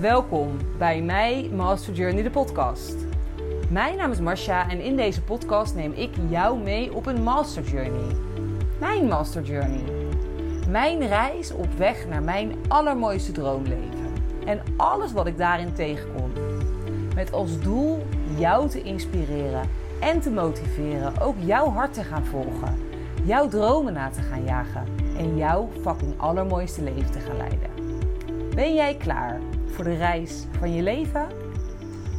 Welkom bij mij, Master Journey, de podcast. Mijn naam is Marcia en in deze podcast neem ik jou mee op een Master Journey. Mijn Master Journey. Mijn reis op weg naar mijn allermooiste droomleven. En alles wat ik daarin tegenkom. Met als doel jou te inspireren en te motiveren ook jouw hart te gaan volgen. Jouw dromen na te gaan jagen. En jouw fucking allermooiste leven te gaan leiden. Ben jij klaar voor de reis van je leven?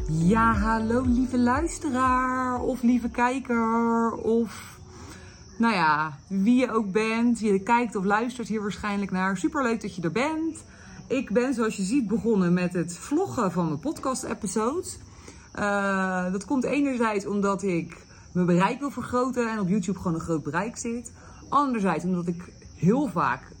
Ja, hallo lieve luisteraar of lieve kijker of nou ja, wie je ook bent. Je kijkt of luistert hier waarschijnlijk naar. Superleuk dat je er bent. Ik ben zoals je ziet begonnen met het vloggen van mijn podcast episodes. Uh, dat komt enerzijds omdat ik mijn bereik wil vergroten en op YouTube gewoon een groot bereik zit. Anderzijds omdat ik heel vaak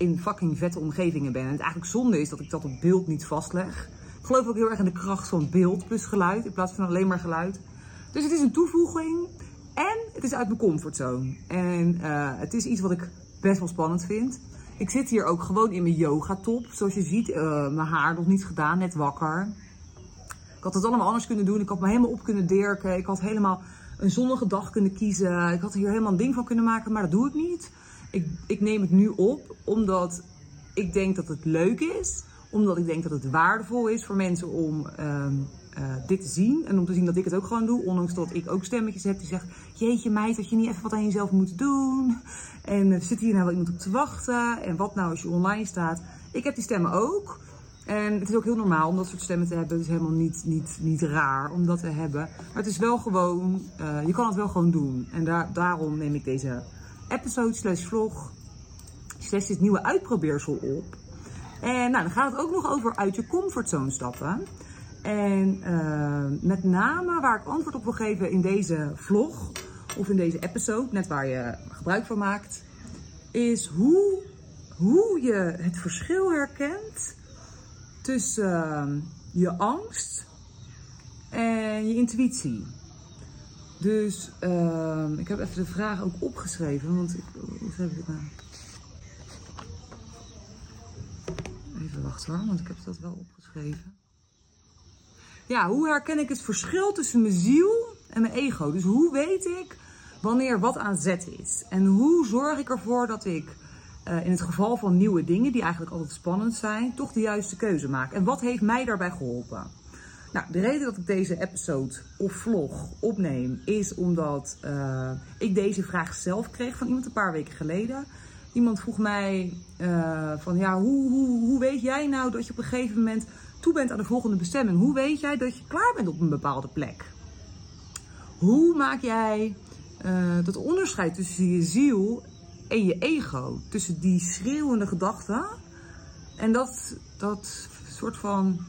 in fucking vette omgevingen ben. En het eigenlijk zonde is dat ik dat op beeld niet vastleg. Ik geloof ook heel erg in de kracht van beeld plus geluid in plaats van alleen maar geluid. Dus het is een toevoeging en het is uit mijn comfortzone. En uh, het is iets wat ik best wel spannend vind. Ik zit hier ook gewoon in mijn yogatop. Zoals je ziet, uh, mijn haar nog niet gedaan, net wakker. Ik had het allemaal anders kunnen doen. Ik had me helemaal op kunnen dirken. Ik had helemaal een zonnige dag kunnen kiezen. Ik had hier helemaal een ding van kunnen maken, maar dat doe ik niet. Ik, ik neem het nu op omdat ik denk dat het leuk is. Omdat ik denk dat het waardevol is voor mensen om uh, uh, dit te zien. En om te zien dat ik het ook gewoon doe. Ondanks dat ik ook stemmetjes heb die zeggen... Jeetje meid, dat je niet even wat aan jezelf moet doen. En uh, zit hier nou wel iemand op te wachten? En wat nou als je online staat? Ik heb die stemmen ook. En het is ook heel normaal om dat soort stemmen te hebben. Het is helemaal niet, niet, niet raar om dat te hebben. Maar het is wel gewoon... Uh, je kan het wel gewoon doen. En daar, daarom neem ik deze episode slash vlog slash dit nieuwe uitprobeersel op. En nou, dan gaat het ook nog over uit je comfortzone stappen. En uh, met name waar ik antwoord op wil geven in deze vlog of in deze episode, net waar je gebruik van maakt, is hoe, hoe je het verschil herkent tussen uh, je angst en je intuïtie. Dus uh, ik heb even de vraag ook opgeschreven, want ik, hoe schreef ik het nou? Even wachten hoor, want ik heb dat wel opgeschreven. Ja, hoe herken ik het verschil tussen mijn ziel en mijn ego? Dus hoe weet ik wanneer wat aan zet is? En hoe zorg ik ervoor dat ik uh, in het geval van nieuwe dingen, die eigenlijk altijd spannend zijn, toch de juiste keuze maak? En wat heeft mij daarbij geholpen? Nou, de reden dat ik deze episode of vlog opneem is omdat uh, ik deze vraag zelf kreeg van iemand een paar weken geleden. Iemand vroeg mij uh, van ja, hoe, hoe, hoe weet jij nou dat je op een gegeven moment toe bent aan de volgende bestemming? Hoe weet jij dat je klaar bent op een bepaalde plek? Hoe maak jij uh, dat onderscheid tussen je ziel en je ego? Tussen die schreeuwende gedachten en dat, dat soort van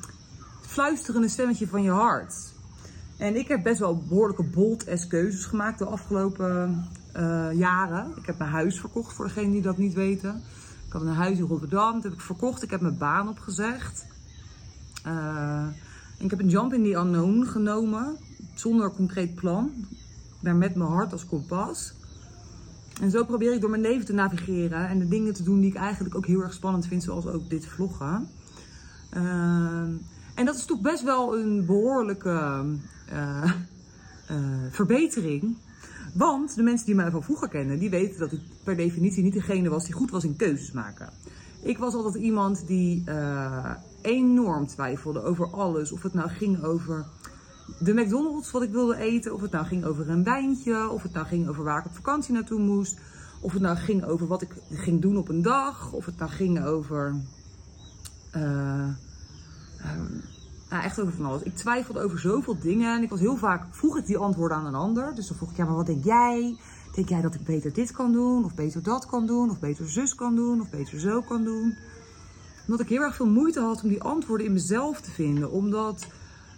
fluisterende stemmetje van je hart. En ik heb best wel behoorlijke bold keuzes gemaakt de afgelopen uh, jaren. Ik heb mijn huis verkocht voor degenen die dat niet weten. Ik had een huis in Rotterdam, dat heb ik verkocht. Ik heb mijn baan opgezegd. Uh, ik heb een jump in the unknown genomen, zonder concreet plan. Maar met mijn hart als kompas. En zo probeer ik door mijn leven te navigeren en de dingen te doen die ik eigenlijk ook heel erg spannend vind, zoals ook dit vloggen. Uh, en dat is toch best wel een behoorlijke uh, verbetering. Want de mensen die mij van vroeger kennen, die weten dat ik per definitie niet degene was die goed was in keuzes maken. Ik was altijd iemand die uh, enorm twijfelde over alles. Of het nou ging over de McDonald's wat ik wilde eten. Of het nou ging over een wijntje. Of het nou ging over waar ik op vakantie naartoe moest. Of het nou ging over wat ik ging doen op een dag. Of het nou ging over... uh, nou, echt over van alles. Ik twijfelde over zoveel dingen. En ik was heel vaak, vroeg ik die antwoorden aan een ander. Dus dan vroeg ik, ja, maar wat denk jij? Denk jij dat ik beter dit kan doen? Of beter dat kan doen? Of beter zus kan doen? Of beter zo kan doen? Omdat ik heel erg veel moeite had om die antwoorden in mezelf te vinden. Omdat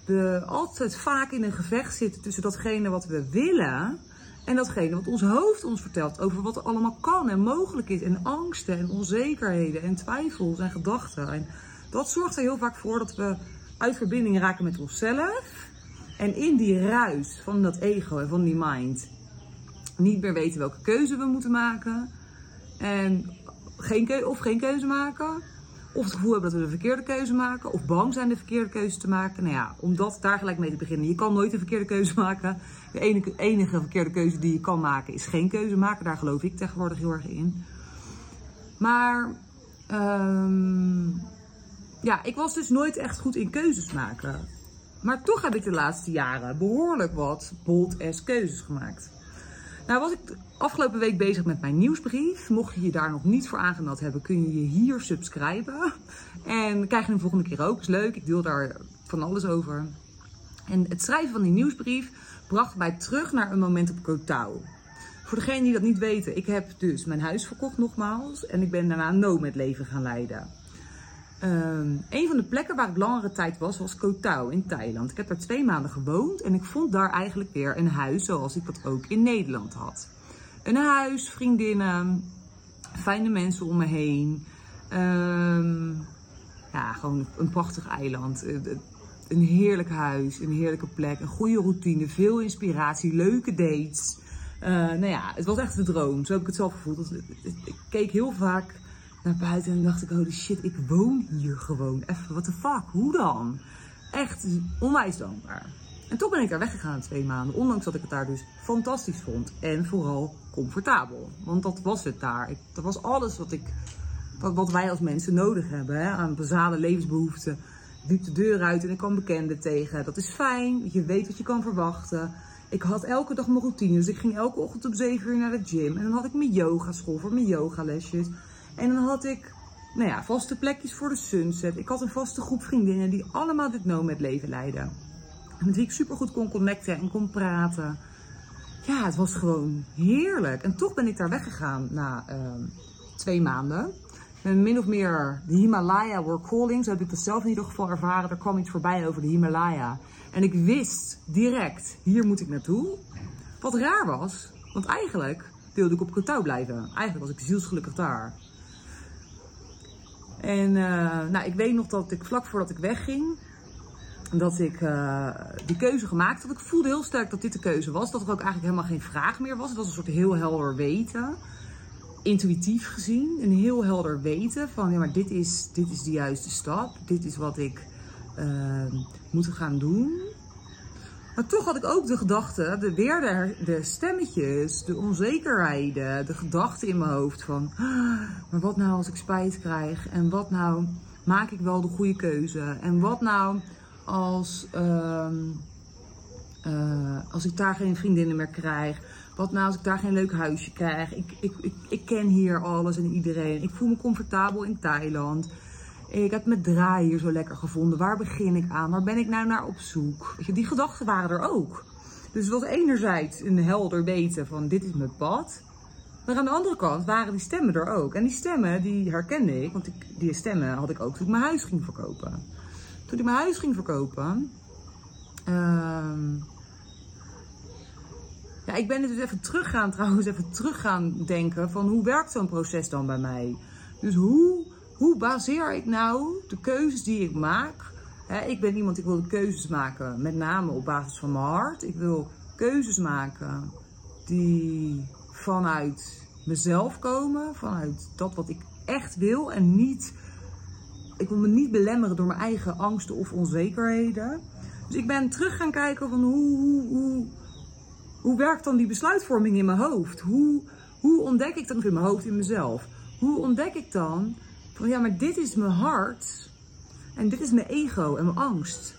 we altijd vaak in een gevecht zitten tussen datgene wat we willen. En datgene wat ons hoofd ons vertelt over wat er allemaal kan en mogelijk is. En angsten en onzekerheden en twijfels en gedachten. En dat zorgt er heel vaak voor dat we uit verbinding raken met onszelf. En in die ruis van dat ego en van die mind niet meer weten welke keuze we moeten maken. En geen of geen keuze maken. Of het gevoel hebben dat we de verkeerde keuze maken. Of bang zijn de verkeerde keuze te maken. Nou ja, om dat daar gelijk mee te beginnen. Je kan nooit een verkeerde keuze maken. De enige, enige verkeerde keuze die je kan maken is geen keuze maken. Daar geloof ik tegenwoordig heel erg in. Maar um, ja, ik was dus nooit echt goed in keuzes maken. Maar toch heb ik de laatste jaren behoorlijk wat bold ass keuzes gemaakt. Nou was ik afgelopen week bezig met mijn nieuwsbrief. Mocht je je daar nog niet voor aangemeld hebben, kun je je hier subscriben. En krijg je hem volgende keer ook. Is leuk, ik deel daar van alles over. En het schrijven van die nieuwsbrief bracht mij terug naar een moment op Kotau. Voor degenen die dat niet weten, ik heb dus mijn huis verkocht nogmaals. En ik ben daarna een nomad leven gaan leiden. Um, een van de plekken waar ik langere tijd was, was Koh Tao in Thailand. Ik heb daar twee maanden gewoond en ik vond daar eigenlijk weer een huis zoals ik dat ook in Nederland had. Een huis, vriendinnen, fijne mensen om me heen. Um, ja, gewoon een prachtig eiland. Eh, een heerlijk huis, een heerlijke plek, een goede routine, veel inspiratie, leuke dates. Uh, nou ja, het was echt de droom. Zo heb ik het zelf gevoeld. Ik keek heel vaak naar buiten en dacht ik, holy shit, ik woon hier gewoon. Even, what the fuck, hoe dan? Echt onwijs dankbaar. En toch ben ik daar weggegaan twee maanden, ondanks dat ik het daar dus fantastisch vond. En vooral comfortabel. Want dat was het daar. Ik, dat was alles wat, ik, wat, wat wij als mensen nodig hebben. Hè? Aan basale levensbehoeften. Liep de deur uit en ik kwam bekenden tegen. Dat is fijn, je weet wat je kan verwachten. Ik had elke dag mijn routine. Dus ik ging elke ochtend om 7 uur naar de gym. En dan had ik mijn yoga school voor mijn yogalesjes. En dan had ik nou ja, vaste plekjes voor de sunset. Ik had een vaste groep vriendinnen die allemaal dit nomad leven leiden. Met wie ik super goed kon connecten en kon praten. Ja, het was gewoon heerlijk. En toch ben ik daar weggegaan na uh, twee maanden. Met min of meer de Himalaya were calling. Zo heb ik dat zelf in ieder geval ervaren. Er kwam iets voorbij over de Himalaya. En ik wist direct, hier moet ik naartoe. Wat raar was, want eigenlijk wilde ik op Kotau blijven. Eigenlijk was ik zielsgelukkig daar. En uh, nou, ik weet nog dat ik vlak voordat ik wegging, dat ik uh, die keuze gemaakt had. Ik voelde heel sterk dat dit de keuze was. Dat er ook eigenlijk helemaal geen vraag meer was. Het was een soort heel helder weten. Intuïtief gezien. Een heel helder weten van ja, maar dit is, dit is de juiste stap. Dit is wat ik uh, moet gaan doen. Maar toch had ik ook de gedachte, de, weer de, stemmetjes, de onzekerheden, de gedachten in mijn hoofd van, ah, maar wat nou als ik spijt krijg? En wat nou maak ik wel de goede keuze? En wat nou als, uh, uh, als ik daar geen vriendinnen meer krijg? Wat nou als ik daar geen leuk huisje krijg? Ik, ik, ik, ik ken hier alles en iedereen. Ik voel me comfortabel in Thailand. Ik heb mijn draai hier zo lekker gevonden. Waar begin ik aan? Waar ben ik nou naar op zoek? Die gedachten waren er ook. Dus het was enerzijds een helder weten van dit is mijn pad. Maar aan de andere kant waren die stemmen er ook. En die stemmen die herkende ik, want die stemmen had ik ook toen ik mijn huis ging verkopen. Toen ik mijn huis ging verkopen. Uh, ja, ik ben dus even teruggaan, trouwens, even teruggaan denken van hoe werkt zo'n proces dan bij mij? Dus hoe hoe baseer ik nou de keuzes die ik maak? ik ben iemand, ik wil keuzes maken, met name op basis van mijn hart. Ik wil keuzes maken die vanuit mezelf komen, vanuit dat wat ik echt wil en niet. Ik wil me niet belemmeren door mijn eigen angsten of onzekerheden. Dus ik ben terug gaan kijken van hoe, hoe, hoe, hoe werkt dan die besluitvorming in mijn hoofd? Hoe, hoe ontdek ik dat in mijn hoofd, in mezelf? Hoe ontdek ik dan van ja, maar dit is mijn hart. En dit is mijn ego en mijn angst.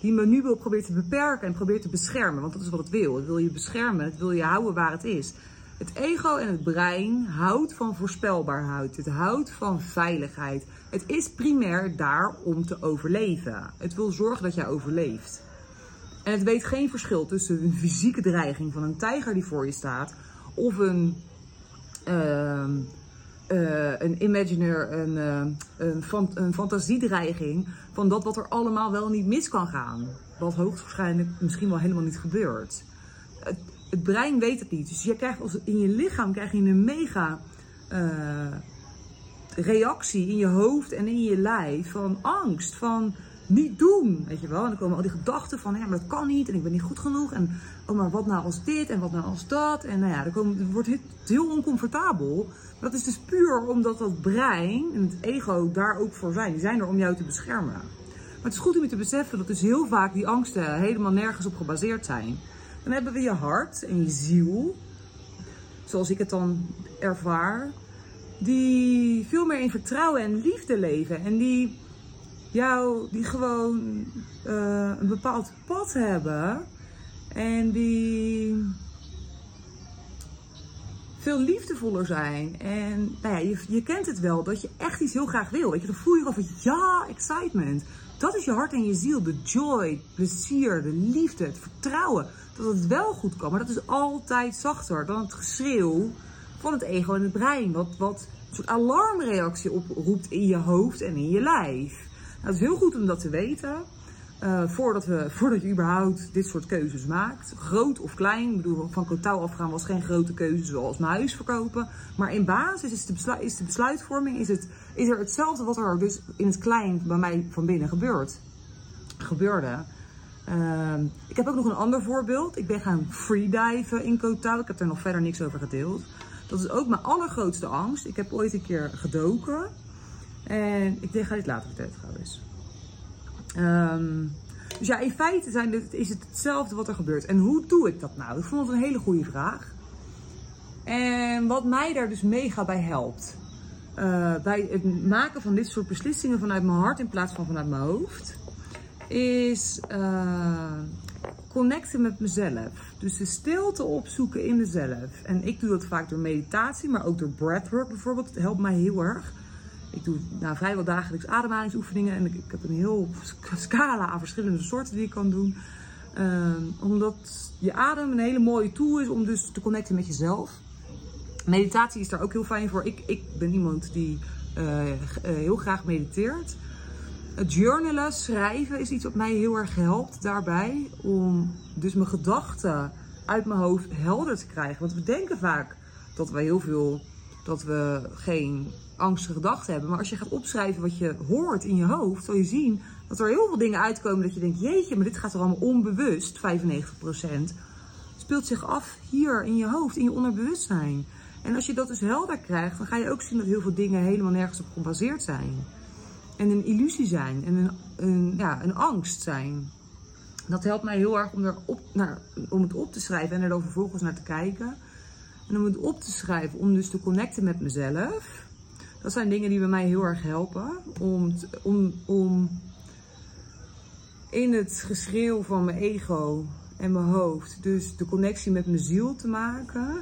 Die me nu wil proberen te beperken en probeert te beschermen. Want dat is wat het wil. Het wil je beschermen. Het wil je houden waar het is. Het ego en het brein houdt van voorspelbaarheid. Het houdt van veiligheid. Het is primair daar om te overleven. Het wil zorgen dat jij overleeft. En het weet geen verschil tussen een fysieke dreiging van een tijger die voor je staat. Of een, uh, uh, een imaginer, een, uh, een, een fantasiedreiging van dat wat er allemaal wel niet mis kan gaan. Wat hoogstwaarschijnlijk misschien wel helemaal niet gebeurt. Het, het brein weet het niet. Dus je krijgt als, in je lichaam krijg je een mega uh, reactie in je hoofd en in je lijf van angst, van niet doen, weet je wel. En dan komen al die gedachten van, ja, maar dat kan niet en ik ben niet goed genoeg. En oh, maar wat nou als dit en wat nou als dat. En nou ja, dan het wordt heel oncomfortabel. Dat is dus puur omdat dat brein en het ego daar ook voor zijn. Die zijn er om jou te beschermen. Maar het is goed om je te beseffen dat dus heel vaak die angsten helemaal nergens op gebaseerd zijn. Dan hebben we je hart en je ziel, zoals ik het dan ervaar, die veel meer in vertrouwen en liefde leven. En die jou, die gewoon uh, een bepaald pad hebben. En die veel liefdevoller zijn. En nou ja, je, je kent het wel, dat je echt iets heel graag wil. Weet je, dan voel je van ja, excitement. Dat is je hart en je ziel. De joy, plezier, de liefde, het vertrouwen. Dat het wel goed kan. Maar dat is altijd zachter dan het geschreeuw van het ego en het brein. Wat, wat een soort alarmreactie oproept in je hoofd en in je lijf. Nou, het is heel goed om dat te weten. Uh, voordat, we, voordat je überhaupt dit soort keuzes maakt. Groot of klein. Ik bedoel, van Kotouw afgaan was geen grote keuze zoals mijn huis verkopen. Maar in basis is de, besluitvorming is het, is er hetzelfde wat er dus in het klein bij mij van binnen gebeurt. gebeurde. Uh, ik heb ook nog een ander voorbeeld. Ik ben gaan freediven in Kotouw. Ik heb er nog verder niks over gedeeld. Dat is ook mijn allergrootste angst. Ik heb ooit een keer gedoken. En ik ga dit later vertellen trouwens. Um, dus ja, in feite zijn is het hetzelfde wat er gebeurt. En hoe doe ik dat nou? Ik vond het een hele goede vraag. En wat mij daar dus mega bij helpt. Uh, bij het maken van dit soort beslissingen vanuit mijn hart in plaats van vanuit mijn hoofd. Is uh, connecten met mezelf. Dus de stilte opzoeken in mezelf. En ik doe dat vaak door meditatie, maar ook door breathwork bijvoorbeeld. Het helpt mij heel erg. Ik doe vrijwel dagelijks ademhalingsoefeningen en ik, heb een heel scala aan verschillende soorten die ik kan doen. Uh, omdat je adem een hele mooie tool is om dus te connecten met jezelf. Meditatie is daar ook heel fijn voor. Ik, ik ben iemand die uh, heel graag mediteert. Het journalen, schrijven is iets wat mij heel erg helpt daarbij. Om dus mijn gedachten uit mijn hoofd helder te krijgen. Want we denken vaak dat we heel veel, dat we geen angstige gedachten hebben. Maar als je gaat opschrijven wat je hoort in je hoofd, zul je zien dat er heel veel dingen uitkomen dat je denkt, jeetje, maar dit gaat er allemaal onbewust, 95%, speelt zich af hier in je hoofd, in je onderbewustzijn. En als je dat dus helder krijgt, dan ga je ook zien dat heel veel dingen helemaal nergens op gebaseerd zijn. En een illusie zijn en een, een ja, een angst zijn. Dat helpt mij heel erg om, er op, naar, om het op te schrijven en er dan vervolgens naar te kijken. En om het op te schrijven, om dus te connecten met mezelf. Dat zijn dingen die bij mij heel erg helpen. Om, om, om in het geschreeuw van mijn ego en mijn hoofd dus de connectie met mijn ziel te maken.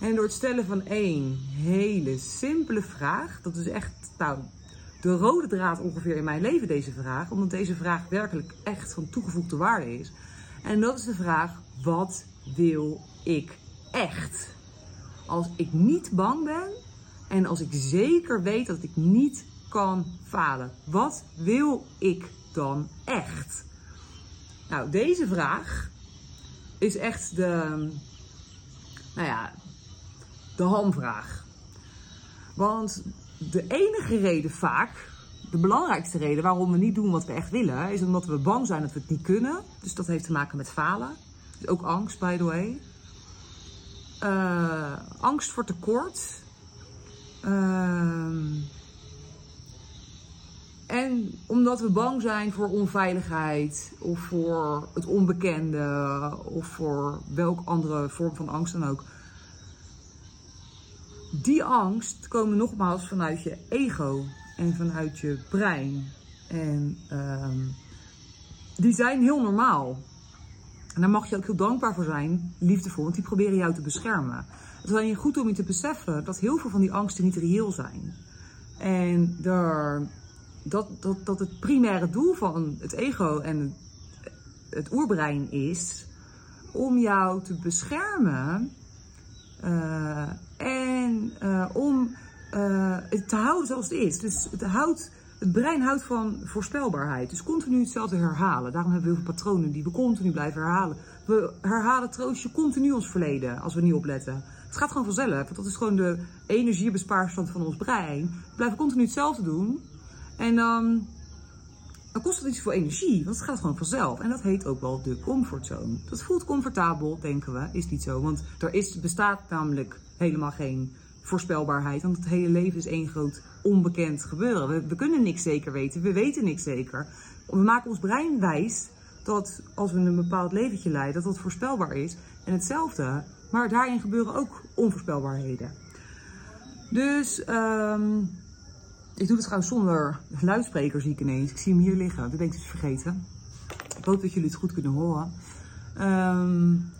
En door het stellen van één hele simpele vraag. Dat is echt nou, de rode draad ongeveer in mijn leven, deze vraag. Omdat deze vraag werkelijk echt van toegevoegde waarde is. En dat is de vraag: wat wil ik echt? Als ik niet bang ben, en als ik zeker weet dat ik niet kan falen, wat wil ik dan echt? Nou, deze vraag is echt de, nou ja, de hamvraag. Want de enige reden vaak, de belangrijkste reden waarom we niet doen wat we echt willen, is omdat we bang zijn dat we het niet kunnen. Dus dat heeft te maken met falen. Dus ook angst, by the way. Uh, angst voor tekort. Uh, en omdat we bang zijn voor onveiligheid of voor het onbekende of voor welk andere vorm van angst dan ook. Die angst komen nogmaals vanuit je ego en vanuit je brein. En uh, die zijn heel normaal. En daar mag je ook heel dankbaar voor zijn, liefdevol, want die proberen jou te beschermen. Het is alleen goed om je te beseffen dat heel veel van die angsten niet reëel zijn. En er, dat, dat, dat het primaire doel van het ego en het oerbrein is om jou te beschermen uh, en uh, om uh, het te houden zoals het is. Dus het, houdt, het brein houdt van voorspelbaarheid. Dus continu hetzelfde herhalen. Daarom hebben we heel veel patronen die we continu blijven herhalen. We herhalen troostje continu ons verleden als we niet opletten. Het gaat gewoon vanzelf. Want dat is gewoon de energiebespaarstand van ons brein. We blijven continu hetzelfde doen. En dan dan kost het niet zoveel energie, want het gaat gewoon vanzelf. En dat heet ook wel de comfortzone. Dat voelt comfortabel, denken we, is niet zo. Want er is, bestaat namelijk helemaal geen voorspelbaarheid. Want het hele leven is één groot onbekend gebeuren. We, we kunnen niks zeker weten, we weten niks zeker. We maken ons brein wijs dat als we een bepaald leventje leiden, dat dat voorspelbaar is. En hetzelfde, maar daarin gebeuren ook onvoorspelbaarheden. Dus um, ik doe het trouwens zonder luidspreker, zie ik ineens. Ik zie hem hier liggen, dat ben ik dus vergeten. Ik hoop dat jullie het goed kunnen horen. Um,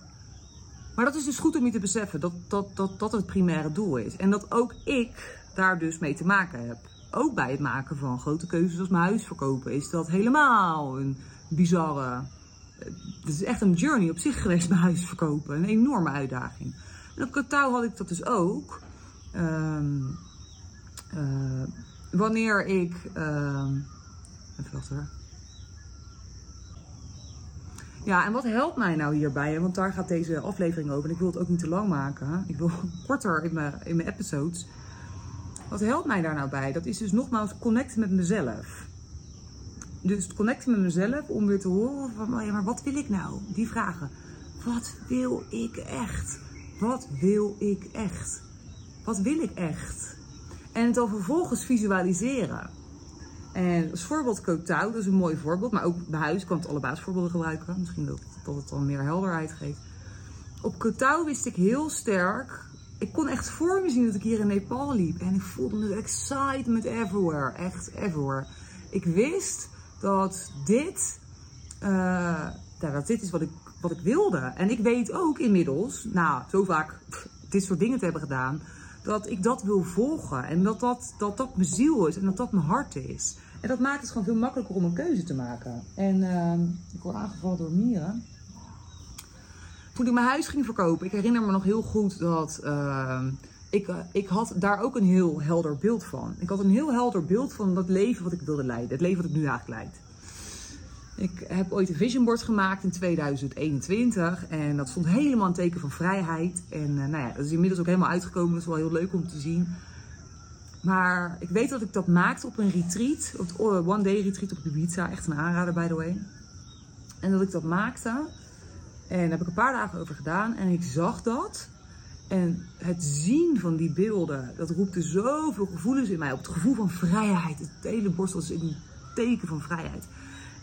maar dat is dus goed om je te beseffen dat dat, dat dat het primaire doel is. En dat ook ik daar dus mee te maken heb. Ook bij het maken van grote keuzes als mijn huis verkopen is dat helemaal een bizarre... Het is echt een journey op zich geweest, mijn huis verkopen. Een enorme uitdaging. En op had ik dat dus ook. Um, uh, wanneer ik. Uh, even wachten Ja, en wat helpt mij nou hierbij? Want daar gaat deze aflevering over. En ik wil het ook niet te lang maken. Ik wil korter in mijn, in mijn episodes. Wat helpt mij daar nou bij? Dat is dus nogmaals connecten met mezelf. Dus connecten met mezelf om weer te horen van, oh ja, maar wat wil ik nou? Die vragen. Wat wil ik echt? Wat wil ik echt? Wat wil ik echt? En het dan vervolgens visualiseren. En als voorbeeld Kotau, dat is een mooi voorbeeld. Maar ook bij huis kan het alle basisvoorbeelden gebruiken. Misschien dat, dat het dan meer helderheid geeft. Op Kotau wist ik heel sterk. Ik kon echt voor me zien dat ik hier in Nepal liep. En ik voelde me excitement everywhere. Echt everywhere. Ik wist dat dit, uh, dat dit is wat ik, wat ik wilde. En ik weet ook inmiddels, nou, zo vaak dit soort dingen te hebben gedaan dat ik dat wil volgen. En dat dat, dat dat mijn ziel is en dat dat mijn hart is. En dat maakt het gewoon veel makkelijker om een keuze te maken. En uh, ik word aangevallen door mieren. Toen ik mijn huis ging verkopen, ik herinner me nog heel goed dat uh, ik, uh, ik had daar ook een heel helder beeld van. Ik had een heel helder beeld van dat leven wat ik wilde leiden. Het leven wat ik nu eigenlijk leid. Ik heb ooit een vision board gemaakt in 2021 en dat stond helemaal een teken van vrijheid. En uh, nou ja, dat is inmiddels ook helemaal uitgekomen, dat is wel heel leuk om te zien. Maar ik weet dat ik dat maakte op een retreat, op het one day retreat op Ibiza, echt een aanrader by the way. En dat ik dat maakte en daar heb ik een paar dagen over gedaan en ik zag dat. En het zien van die beelden, dat roepte zoveel gevoelens in mij op. Het gevoel van vrijheid. Het hele borstel is een teken van vrijheid.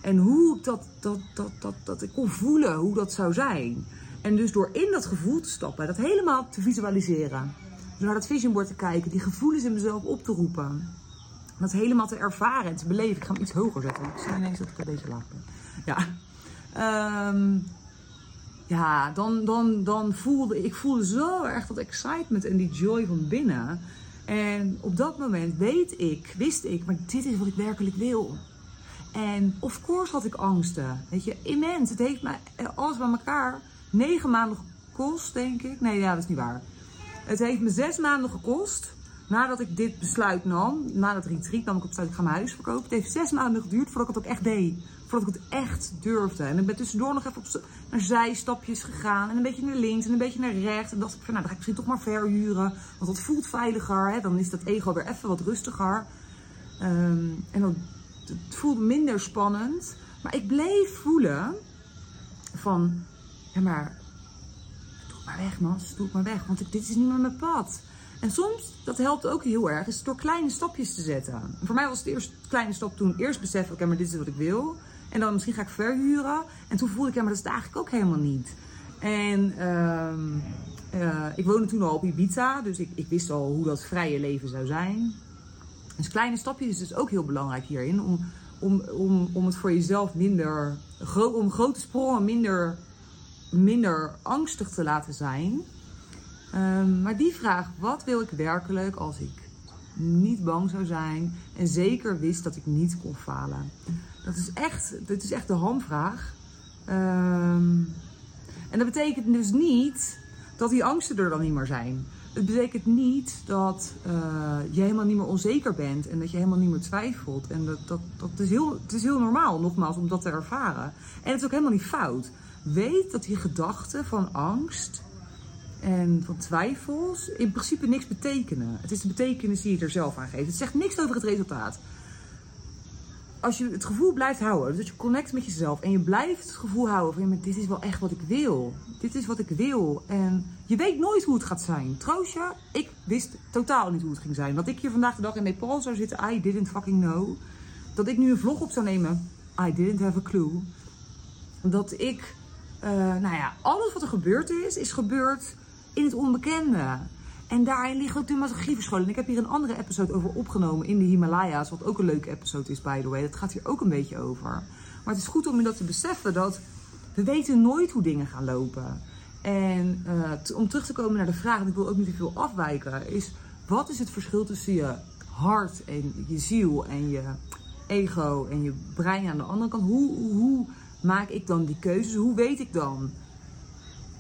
En hoe dat, dat, dat, dat, dat ik kon voelen hoe dat zou zijn. En dus door in dat gevoel te stappen, dat helemaal te visualiseren. Door naar dat visionboard te kijken, die gevoelens in mezelf op te roepen. Dat helemaal te ervaren en te beleven. Ik ga hem iets hoger zetten. Ik zie ineens dat ik een beetje laag ben. Ja. Um, ja, dan, dan, dan voelde ik voelde zo erg dat excitement en die joy van binnen. En op dat moment weet ik, wist ik, maar dit is wat ik werkelijk wil. En of course had ik angsten. Weet je, immens. Het heeft mij alles bij elkaar negen maanden gekost, denk ik. Nee, ja, dat is niet waar. Het heeft me zes maanden gekost. Nadat ik dit besluit nam, na dat retreat nam ik op besluit, ik ga mijn huis verkopen. Het heeft zes maanden geduurd voordat ik het ook echt deed. Voordat ik het echt durfde. En ik ben tussendoor nog even op naar zijstapjes gegaan. En een beetje naar links en een beetje naar rechts. En dacht ik van, nou, dan ga ik misschien toch maar verhuren. Want dat voelt veiliger. Hè? Dan is dat ego weer even wat rustiger. Um, en dan het voelde minder spannend. Maar ik bleef voelen van, maar, doe het maar weg man, doe het maar weg. Want dit is niet meer mijn pad. En soms, dat helpt ook heel erg, is door kleine stapjes te zetten. En voor mij was het eerst kleine stap toen eerst beseffen, oké, maar dit is wat ik wil. En dan misschien ga ik verhuren. En toen voelde ik, ja, maar dat is het eigenlijk ook helemaal niet. En uh, uh, ik woonde toen al op Ibiza, dus ik, ik wist al hoe dat vrije leven zou zijn. Dus kleine stapjes is dus ook heel belangrijk hierin. Om, om, om, om het voor jezelf minder, om grote sprongen minder, minder angstig te laten zijn. Um, maar die vraag, wat wil ik werkelijk als ik niet bang zou zijn en zeker wist dat ik niet kon falen? Dat is echt, dat is echt de hamvraag. Um, en dat betekent dus niet dat die angsten er dan niet meer zijn het betekent niet dat uh, je helemaal niet meer onzeker bent en dat je helemaal niet meer twijfelt. En dat, dat, dat is heel, het is heel normaal, nogmaals, om dat te ervaren. En het is ook helemaal niet fout. Weet dat die gedachten van angst en van twijfels in principe niks betekenen. Het is de betekenis die je er zelf aan geeft. Het zegt niks over het resultaat. als je het gevoel blijft houden, dus dat je connect met jezelf en je blijft het gevoel houden van, dit is wel echt wat ik wil. Dit is wat ik wil. En je weet nooit hoe het gaat zijn. Troostje, ik wist totaal niet hoe het ging zijn. Dat ik hier vandaag de dag in Nepal zou zitten, I didn't fucking know. Dat ik nu een vlog op zou nemen, I didn't have a clue. Dat ik, uh, nou ja, alles wat er gebeurd is, is gebeurd in het onbekende. En daarin ligt ook de magie verscholen. Ik heb hier een andere episode over opgenomen in de Himalaya's. Wat ook een leuke episode is, by the way. Dat gaat hier ook een beetje over. Maar het is goed om je dat te beseffen dat we weten nooit hoe dingen gaan lopen. En uh, om terug te komen naar de vraag, en ik wil ook niet te veel afwijken, is wat is het verschil tussen je hart en je ziel en je ego en je brein aan de andere kant? Hoe, hoe maak ik dan die keuzes? Hoe weet ik dan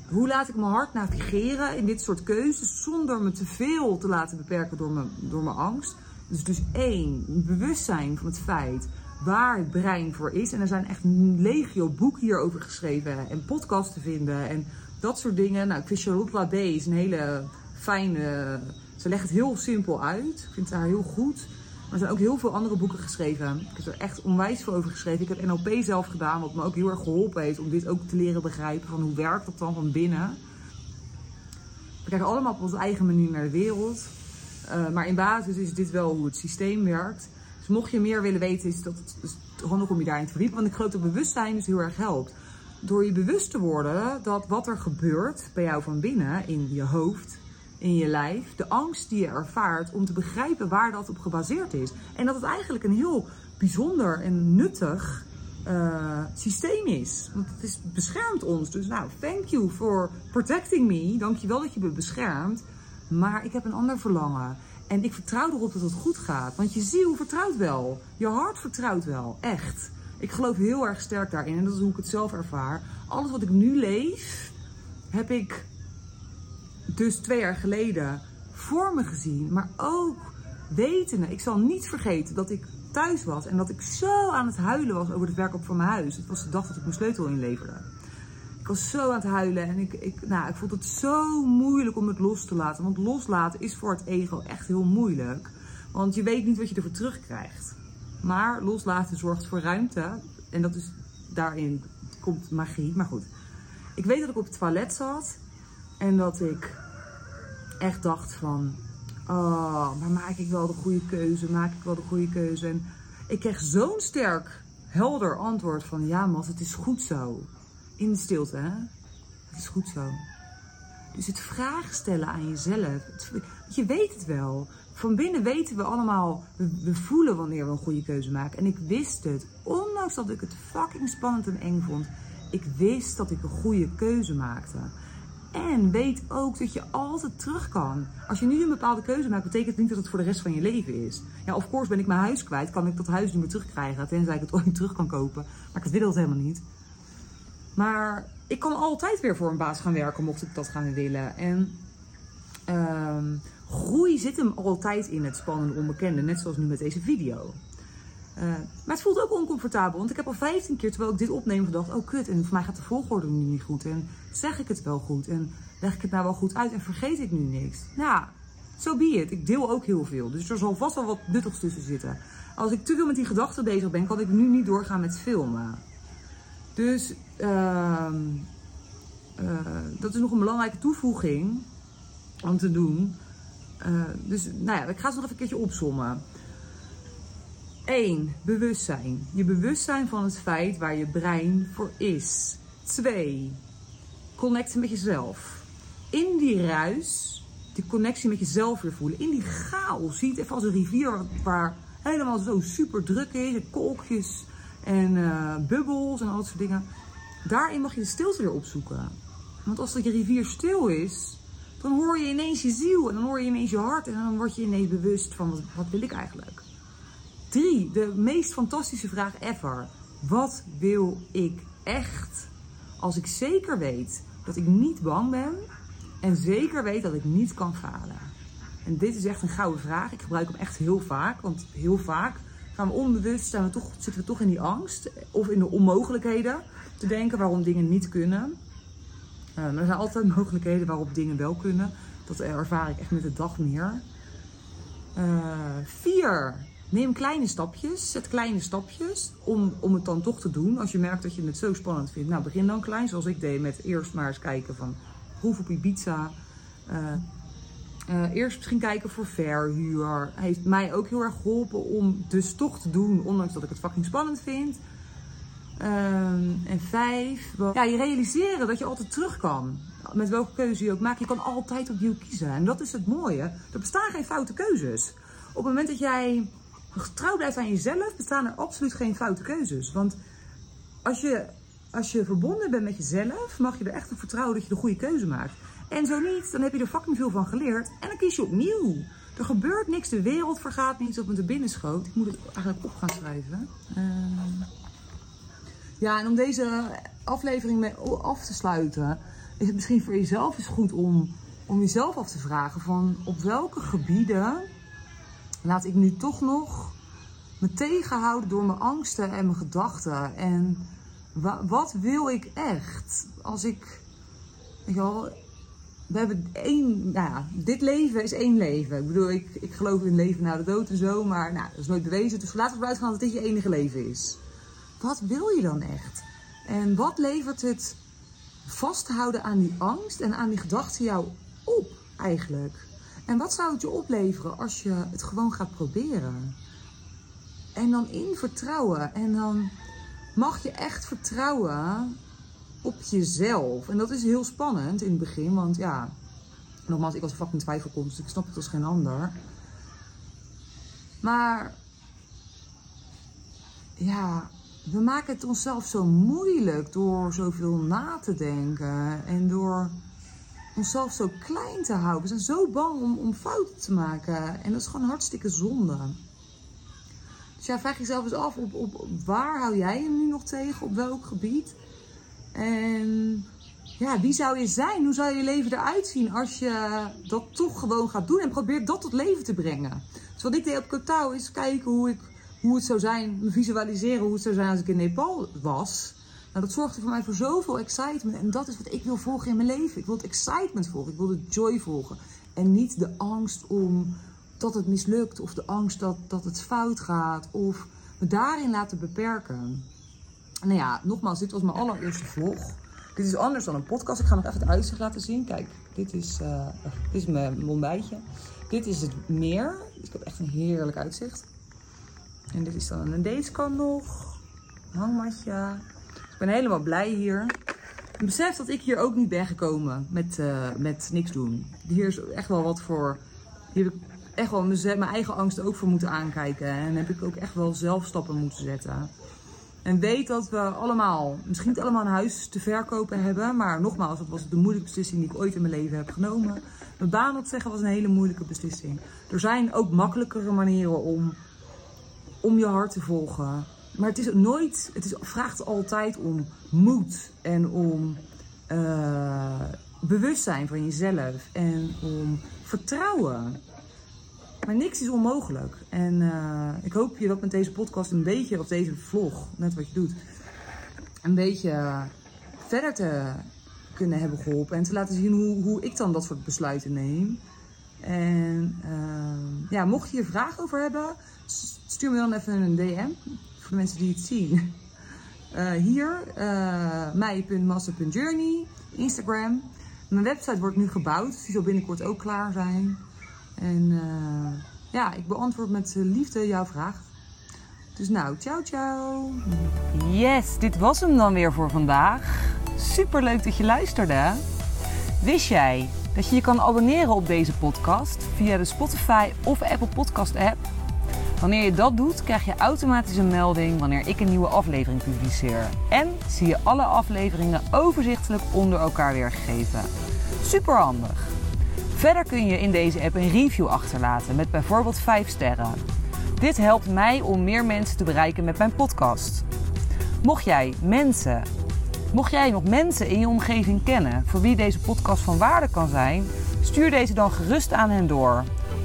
hoe laat ik mijn hart navigeren in dit soort keuzes zonder me te veel te laten beperken door mijn, door mijn angst? Dus, dus één, bewustzijn van het feit waar het brein voor is. En er zijn echt legio boeken hierover geschreven en podcasts te vinden en dat soort dingen. Nou, Charlotte Labé is een hele fijne... Ze legt het heel simpel uit. Ik vind haar heel goed. Er zijn ook heel veel andere boeken geschreven. Ik heb er echt onwijs veel over geschreven. Ik heb NLP zelf gedaan, wat me ook heel erg geholpen heeft om dit ook te leren begrijpen. Van hoe werkt dat dan van binnen. We kijken allemaal op onze eigen manier naar de wereld. Uh, maar in basis is dit wel hoe het systeem werkt. Dus mocht je meer willen weten, is dat handig om je daarin te verdiepen. Want ik geloof dat bewustzijn dus heel erg helpt. Door je bewust te worden dat wat er gebeurt bij jou van binnen in je hoofd, in je lijf, de angst die je ervaart om te begrijpen waar dat op gebaseerd is. En dat het eigenlijk een heel bijzonder en nuttig uh, systeem is. Want het is, beschermt ons. Dus nou, thank you for protecting me. Dankjewel dat je me beschermt. Maar ik heb een ander verlangen. En ik vertrouw erop dat het goed gaat. Want je ziel vertrouwt wel. Je hart vertrouwt wel. Echt. Ik geloof heel erg sterk daarin. En dat is hoe ik het zelf ervaar. Alles wat ik nu leef, heb ik dus twee jaar geleden voor me gezien, maar ook wetende. Ik zal niet vergeten dat ik thuis was en dat ik zo aan het huilen was over het werk op van mijn huis. Het was de dag dat ik mijn sleutel inleverde. Ik was zo aan het huilen en ik, ik, nou, ik vond het zo moeilijk om het los te laten. Want loslaten is voor het ego echt heel moeilijk. Want je weet niet wat je ervoor terugkrijgt. Maar loslaten zorgt voor ruimte. En dat is, daarin komt magie. Maar goed, ik weet dat ik op het toilet zat. En dat ik echt dacht van, oh, maar maak ik wel de goede keuze? Maak ik wel de goede keuze? En ik kreeg zo'n sterk, helder antwoord van, ja Mas, het is goed zo. In de stilte, hè? Het is goed zo. Dus het vragen stellen aan jezelf. je weet het wel. Van binnen weten we allemaal, we, we, voelen wanneer we een goede keuze maken. En ik wist het. Ondanks dat ik het fucking spannend en eng vond. Ik wist dat ik een goede keuze maakte. En weet ook dat je altijd terug kan. Als je nu een bepaalde keuze maakt, betekent niet dat het voor de rest van je leven is. Ja, of course ben ik mijn huis kwijt, kan ik dat huis niet meer terugkrijgen. Tenzij ik het ooit terug kan kopen. Maar ik wil dat helemaal niet. Maar ik kan altijd weer voor een baas gaan werken, mocht ik dat gaan willen. En uh, groei zit hem altijd in het spannende onbekende. Net zoals nu met deze video. Uh, maar het voelt ook oncomfortabel. Want ik heb al 15 keer terwijl ik dit opneem gedacht: oh kut, en voor mij gaat de volgorde nu niet goed. En zeg ik het wel goed? En leg ik het nou wel goed uit en vergeet ik nu niks? Nou, zo so be. Ik deel ook heel veel. Dus er zal vast wel wat nuttigs tussen zitten. Als ik te veel met die gedachten bezig ben, kan ik nu niet doorgaan met filmen. Dus uh, uh, dat is nog een belangrijke toevoeging om te doen. Uh, dus nou ja, ik ga ze nog even een keertje opzommen. 1. Bewustzijn. Je bewustzijn van het feit waar je brein voor is. 2. Connecten met jezelf. In die ruis, die connectie met jezelf weer voelen. In die chaos. Zie het even als een rivier waar helemaal zo super druk is. Kolkjes en uh, bubbels en al dat soort dingen. Daarin mag je de stilte weer opzoeken. Want als de rivier stil is, dan hoor je ineens je ziel en dan hoor je ineens je hart en dan word je ineens bewust van wat, wat wil ik eigenlijk. Drie, de meest fantastische vraag ever. Wat wil ik echt? Als ik zeker weet dat ik niet bang ben en zeker weet dat ik niet kan falen. En dit is echt een gouden vraag. Ik gebruik hem echt heel vaak, want heel vaak gaan we onbewust, zijn we toch, zitten we toch in die angst of in de onmogelijkheden te denken waarom dingen niet kunnen. Maar er zijn altijd mogelijkheden waarop dingen wel kunnen. Dat ervaar ik echt met de dag meer. Uh, vier, neem kleine stapjes. Zet kleine stapjes om, om het dan toch te doen. Als je merkt dat je het zo spannend vindt. Nou, begin dan klein. Zoals ik deed met eerst maar eens kijken van proef op. Uh, eerst misschien kijken voor verhuur. Heeft mij ook heel erg geholpen om dus toch te doen. Ondanks dat ik het fucking spannend vind. Um, en vijf, ja, je realiseren dat je altijd terug kan. Met welke keuze je ook maakt. Je kan altijd opnieuw kiezen. En dat is het mooie. Er bestaan geen foute keuzes. Op het moment dat jij getrouw blijft aan jezelf, bestaan er absoluut geen foute keuzes. Want als je, als je verbonden bent met jezelf, mag je er echt op vertrouwen dat je de goede keuze maakt. En zo niet, dan heb je er fucking veel van geleerd. En dan kies je opnieuw. Er gebeurt niks, de wereld vergaat niet op me te binnen schoot. Ik moet het eigenlijk op gaan schrijven. Uh... Ja, en om deze aflevering mee af te sluiten, is het misschien voor jezelf eens goed om, om jezelf af te vragen van op welke gebieden laat ik nu toch nog me tegenhouden door mijn angsten en mijn gedachten. En wat wil ik echt? Als ik, weet we hebben één, nou ja, dit leven is één leven. Ik bedoel, ik, ik geloof in leven na de dood en zo, maar nou, dat is nooit bewezen. Dus laten we eruit gaan dat dit je enige leven is. Wat wil je dan echt? En wat levert het vasthouden aan die angst en aan die gedachten jou op eigenlijk? En wat zou het je opleveren als je het gewoon gaat proberen? En dan in vertrouwen. En dan mag je echt vertrouwen op jezelf. En dat is heel spannend in het begin, want ja, nogmaals, ik was fucking twijfelkomst, dus ik snap het als geen ander. Maar ja, we maken het onszelf zo moeilijk door zoveel na te denken en door onszelf zo klein te houden. We zijn zo bang om, om fouten te maken en dat is gewoon hartstikke zonde. Dus ja, vraag jezelf eens af, op, op, waar hou jij je nu nog tegen? Op welk gebied? En ja, wie zou je zijn? Hoe zou je leven eruit zien als je dat toch gewoon gaat doen en probeert dat tot leven te brengen? Dus wat ik deed op Kotau is kijken hoe, ik, hoe het zou zijn, visualiseren hoe het zou zijn als ik in Nepal was. Nou, dat zorgde voor mij voor zoveel excitement. En dat is wat ik wil volgen in mijn leven. Ik wil het excitement volgen. Ik wil de joy volgen. En niet de angst om dat het mislukt. Of de angst dat, dat het fout gaat. Of me daarin laten beperken. Nou ja, nogmaals, dit was mijn allereerste vlog. Dit is anders dan een podcast. Ik ga nog even het uitzicht laten zien. Kijk, dit is, uh, dit is mijn ontbijtje. Dit is het meer. Dus ik heb echt een heerlijk uitzicht. En dit is dan een dateskan nog. Hangmatje. Ik ben helemaal blij hier. Ik besef dat ik hier ook niet ben gekomen met, uh, met niks doen. Hier is echt wel wat voor... Hier heb ik echt wel mijn eigen angst ook voor moeten aankijken. En heb ik ook echt wel zelf stappen moeten zetten. En weet dat we allemaal, misschien niet allemaal een huis te verkopen hebben. Maar nogmaals, dat was de moeilijke beslissing die ik ooit in mijn leven heb genomen. Mijn baan opzeggen was een hele moeilijke beslissing. Er zijn ook makkelijkere manieren om, om je hart te volgen. Maar het is nooit, het is, vraagt altijd om moed en om uh, bewustzijn van jezelf en om vertrouwen. Maar niks is onmogelijk. En uh, ik hoop je dat met deze podcast een beetje, of deze vlog, net wat je doet, een beetje verder te kunnen hebben geholpen. En te laten zien hoe, hoe ik dan dat soort besluiten neem. En uh, ja, mocht je hier vragen over hebben, stuur me dan even een DM. Voor mensen die het zien. Uh, hier, uh, mij.master.journey, Instagram. Mijn website wordt nu gebouwd, dus die zal binnenkort ook klaar zijn. En uh, ja, ik beantwoord met liefde jouw vraag. Dus nou, ciao ciao. Yes, dit was hem dan weer voor vandaag. Super leuk dat je luisterde. Wist jij dat je je kan abonneren op deze podcast via de Spotify of Apple Podcast app? Wanneer je dat doet, krijg je automatisch een melding wanneer ik een nieuwe aflevering publiceer. En zie je alle afleveringen overzichtelijk onder elkaar weergegeven. Super handig. Verder kun je in deze app een review achterlaten met bijvoorbeeld 5 sterren. Dit helpt mij om meer mensen te bereiken met mijn podcast. Mocht jij mensen, mocht jij nog mensen in je omgeving kennen voor wie deze podcast van waarde kan zijn, stuur deze dan gerust aan hen door.